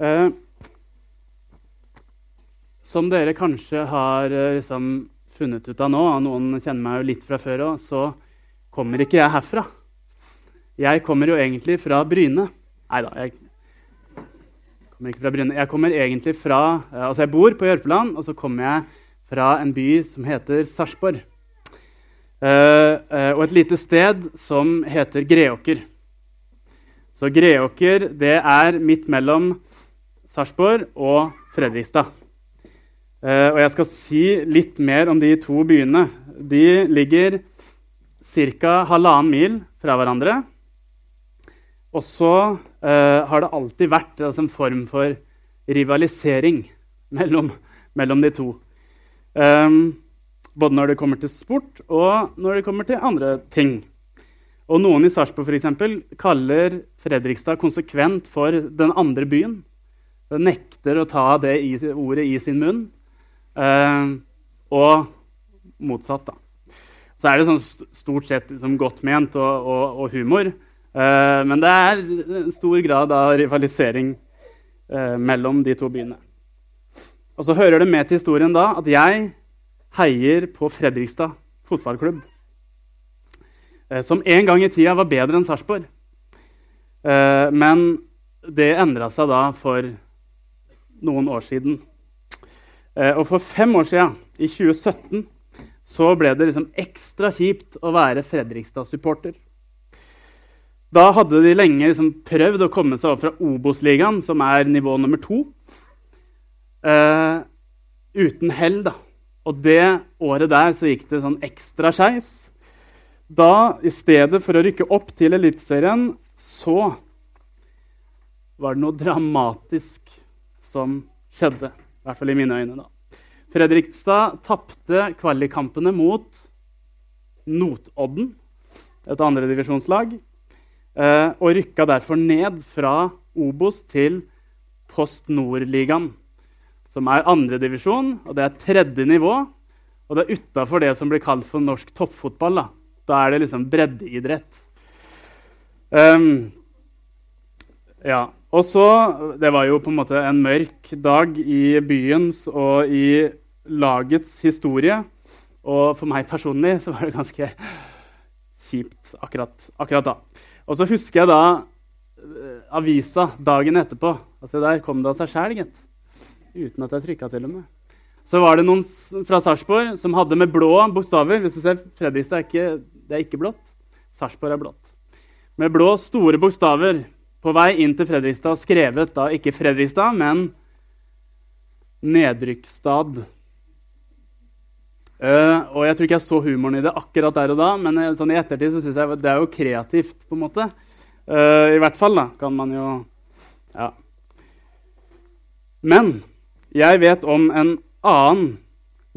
Eh, som dere kanskje har eh, liksom, funnet ut av nå, og noen kjenner meg jo litt fra før òg, så kommer ikke jeg herfra. Jeg kommer jo egentlig fra Bryne. Nei da, jeg kommer ikke fra Bryne. Jeg kommer egentlig fra eh, Altså, jeg bor på Jørpeland, og så kommer jeg fra en by som heter Sarpsborg. Eh, og et lite sted som heter Greåker. Så Greåker det er midt mellom Sarpsborg og Fredrikstad. Uh, og jeg skal si litt mer om de to byene. De ligger ca. halvannen mil fra hverandre. Og så uh, har det alltid vært altså, en form for rivalisering mellom, mellom de to. Um, både når det kommer til sport, og når det kommer til andre ting. Og noen i Sarpsborg kaller Fredrikstad konsekvent for den andre byen. Nekter å ta det i, ordet i sin munn. Eh, og motsatt, da. Så er det sånn stort sett liksom, godt ment og, og, og humor. Eh, men det er en stor grad av rivalisering eh, mellom de to byene. Og så hører det med til historien da at jeg heier på Fredrikstad fotballklubb. som en gang i tida var bedre enn Sarpsborg. men det endra seg da for noen år siden. Eh, og for fem år siden, i 2017, så ble det liksom ekstra kjipt å være Fredrikstad-supporter. Da hadde de lenge liksom prøvd å komme seg opp fra Obos-ligaen, som er nivå nummer to, uh, uten hell. da. Og det året der så gikk det sånn ekstra skeis. Da, i stedet for å rykke opp til Eliteserien, så var det noe dramatisk som skjedde. I hvert fall i mine øyne. da. Fredrikstad tapte kvalikkampene mot Notodden, et andredivisjonslag, eh, og rykka derfor ned fra Obos til Post Nord-ligaen, som er andredivisjon, og det er tredje nivå. Og det er utafor det som blir kalt for norsk toppfotball. Da, da er det liksom breddeidrett. Um, ja. Og så Det var jo på en måte en mørk dag i byens og i lagets historie. Og for meg personlig så var det ganske kjipt akkurat, akkurat da. Og så husker jeg da uh, avisa dagen etterpå. Altså Der kom det av seg sjæl, gitt. Uten at jeg trykka til og med. Så var det noen fra Sarpsborg som hadde med blå bokstaver. Hvis du ser, Fredrikstad er ikke, det er ikke blått. Sarpsborg er blått. Med blå, store bokstaver på vei inn til Fredrikstad skrevet da ikke Fredrikstad, men Nedrykkstad. Uh, og Jeg tror ikke jeg så humoren i det akkurat der og da, men uh, sånn i ettertid så synes jeg det er jo kreativt. på en måte. Uh, I hvert fall da, kan man jo Ja. Men jeg vet om en annen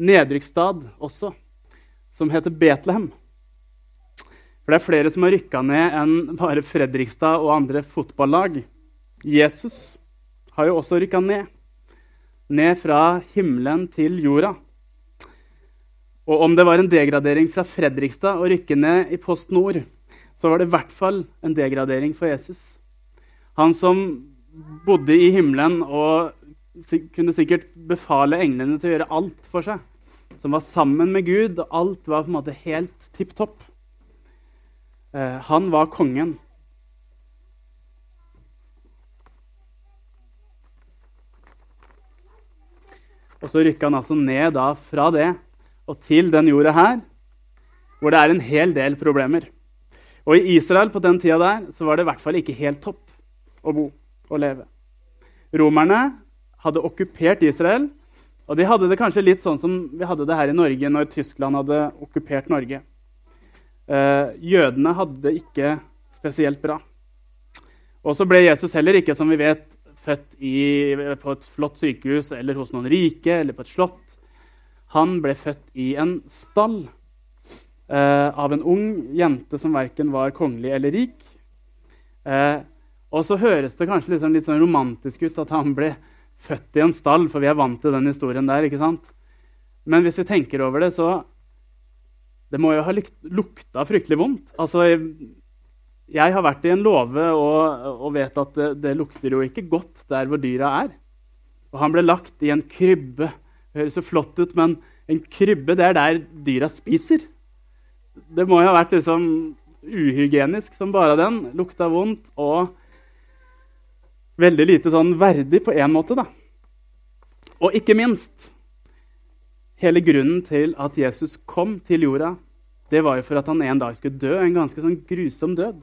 nedrykksstad også, som heter Betlehem. For det er flere som har rykka ned enn bare Fredrikstad og andre fotballag. Jesus har jo også rykka ned. Ned fra himmelen til jorda. Og om det var en degradering fra Fredrikstad å rykke ned i Post Nord, så var det i hvert fall en degradering for Jesus. Han som bodde i himmelen og kunne sikkert befale englene til å gjøre alt for seg. Som var sammen med Gud, og alt var på en måte helt tipp topp. Eh, han var kongen. Og så rykka han altså ned da fra det og til den jorda her, hvor det er en hel del problemer. Og i Israel på den tida der så var det i hvert fall ikke helt topp å bo og leve. Romerne hadde okkupert Israel, og de hadde det kanskje litt sånn som vi hadde det her i Norge når Tyskland hadde okkupert Norge. Uh, jødene hadde det ikke spesielt bra. Og så ble Jesus heller ikke, som vi vet, født i, på et flott sykehus eller hos noen rike eller på et slott. Han ble født i en stall eh, av en ung jente som verken var kongelig eller rik. Eh, og så høres det kanskje liksom litt sånn romantisk ut at han ble født i en stall, for vi er vant til den historien der. ikke sant? Men hvis vi tenker over det, så det må jo ha lukta fryktelig vondt. Altså, Jeg har vært i en låve og, og, vet at det, det, lukter jo ikke godt der hvor dyra er. Og han ble lagt i en krybbe. Det høres så flott ut, men en krybbe det er der dyra spiser. Det må jo ha vært liksom uhygienisk som bare den. Lukta vondt og veldig lite sånn verdig på én måte, da. Og ikke minst Hele grunnen til at Jesus kom til jorda, det var jo for at han en dag skulle dø en ganske sånn grusom død.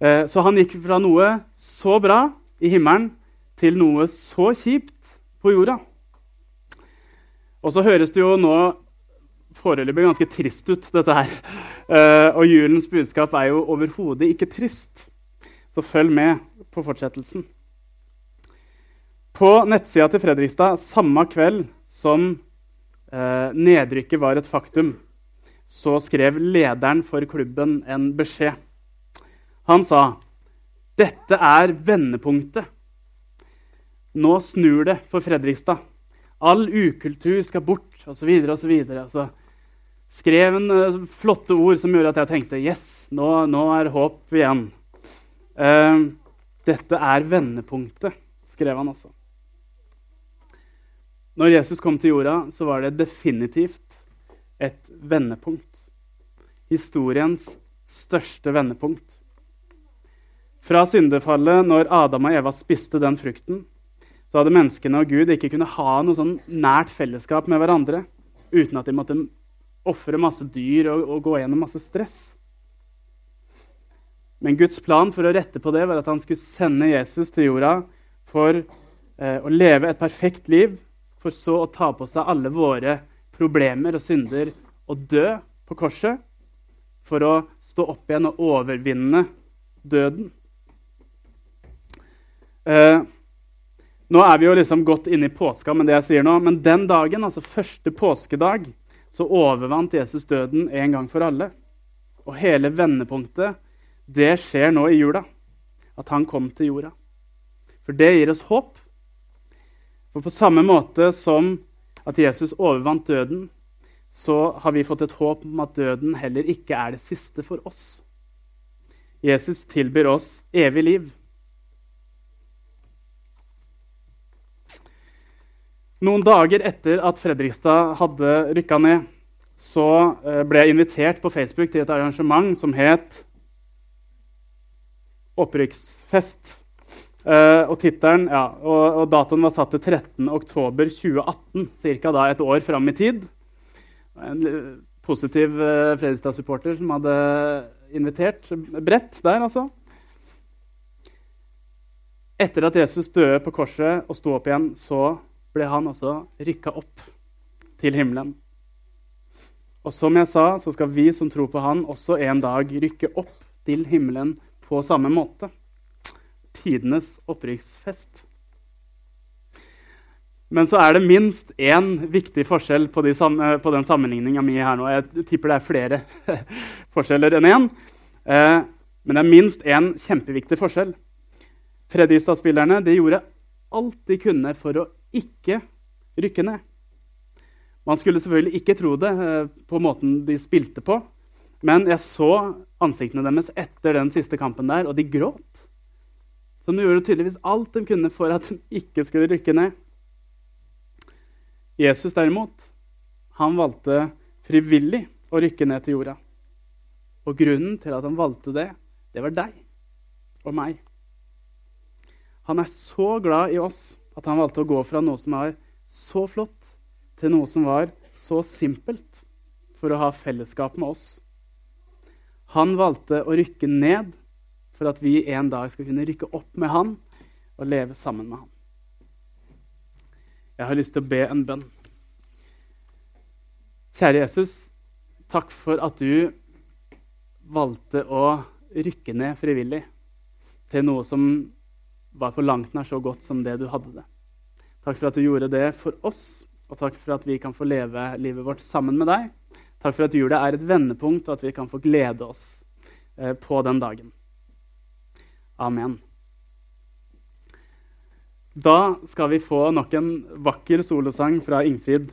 Eh, så han gikk fra noe så bra i himmelen til noe så kjipt på jorda. Og så høres det jo nå foreløpig ganske trist ut, dette her. Eh, og julens budskap er jo overhodet ikke trist. Så følg med på fortsettelsen. På nettsida til Fredrikstad samme kveld som eh, nedrykket var et faktum, så skrev lederen for klubben en beskjed. Han sa dette er vendepunktet. Nå snur det for Fredrikstad. All ukultur skal bort, osv. osv. Altså, skrev en uh, flotte ord som gjorde at jeg tenkte yes, nå, nå er håp igjen. Uh, dette er vendepunktet, skrev han også. Når Jesus kom til jorda, så var det definitivt et vendepunkt. Historiens største vendepunkt. Fra syndefallet, når Adam og Eva spiste den frukten, så hadde menneskene og Gud ikke kunnet ha noe sånn nært fellesskap med hverandre uten at de måtte ofre masse dyr og, og, gå gjennom masse stress. Men Guds plan for å rette på det var at han skulle sende Jesus til jorda for eh, å leve et perfekt liv, for så å ta på seg alle våre problemer og synder og dø på korset, for å stå opp igjen og overvinne døden. Eh, nå er vi jo liksom godt inne i påska, men det jeg sier nå, men den dagen, altså første påskedag, så overvant Jesus døden en gang for alle. Og hele vendepunktet, det skjer nå i jula. At han kom til jorda. For det gir oss håp. For på samme måte som at Jesus overvant døden, så har vi fått et håp om at døden heller ikke er det siste for oss. Jesus tilbyr oss evig liv. Noen dager etter at Fredrikstad hadde rykka ned, så eh, ble jeg invitert på Facebook til et arrangement som het Opprykksfest. Uh, og, tittelen ja, og, og, datoen var satt til 13.10.2018, ca. et år fram i tid. En positiv uh, Fredrikstad-supporter som hadde invitert bredt der, altså. Etter at Jesus døde på korset og sto opp igjen, så ble han også rykka opp til himmelen. Og som jeg sa, så skal vi som tror på han, også en dag rykke opp til himmelen på samme måte. Tidenes opprykksfest. Men så er det minst én viktig forskjell på, de, på den sammenligninga mi her nå. Jeg tipper det er flere forskjeller enn én. Eh, men det er minst én kjempeviktig forskjell. Fredrikstad-spillerne gjorde alt de kunne for å ikke rykke ned. Man skulle selvfølgelig ikke tro det eh, på måten de spilte på. Men jeg så ansiktene deres etter den siste kampen der, og de gråt. Så de gjorde tydeligvis alt de kunne for at de ikke skulle rykke ned. Jesus derimot, han valgte frivillig å rykke ned til jorda. Og grunnen til at han valgte det, det var deg og meg. Han er så glad i oss at han valgte å gå fra noe som var så flott, til noe som var så simpelt, for å ha fellesskap med oss. Han valgte å rykke ned for at vi en dag skal kunne rykke opp med han og leve sammen med han. Jeg har lyst til å be en bønn. Kjære Jesus, takk for at du valgte å rykke ned frivillig til noe som var på langt nær så godt som det du hadde det. Takk for at du gjorde det for oss, og takk for at vi kan få leve livet vårt sammen med deg. Takk for at jula er et vendepunkt, og at vi kan få glede oss eh, på den dagen. Amen. Da skal vi få nok en vakker solosang fra Ingfrid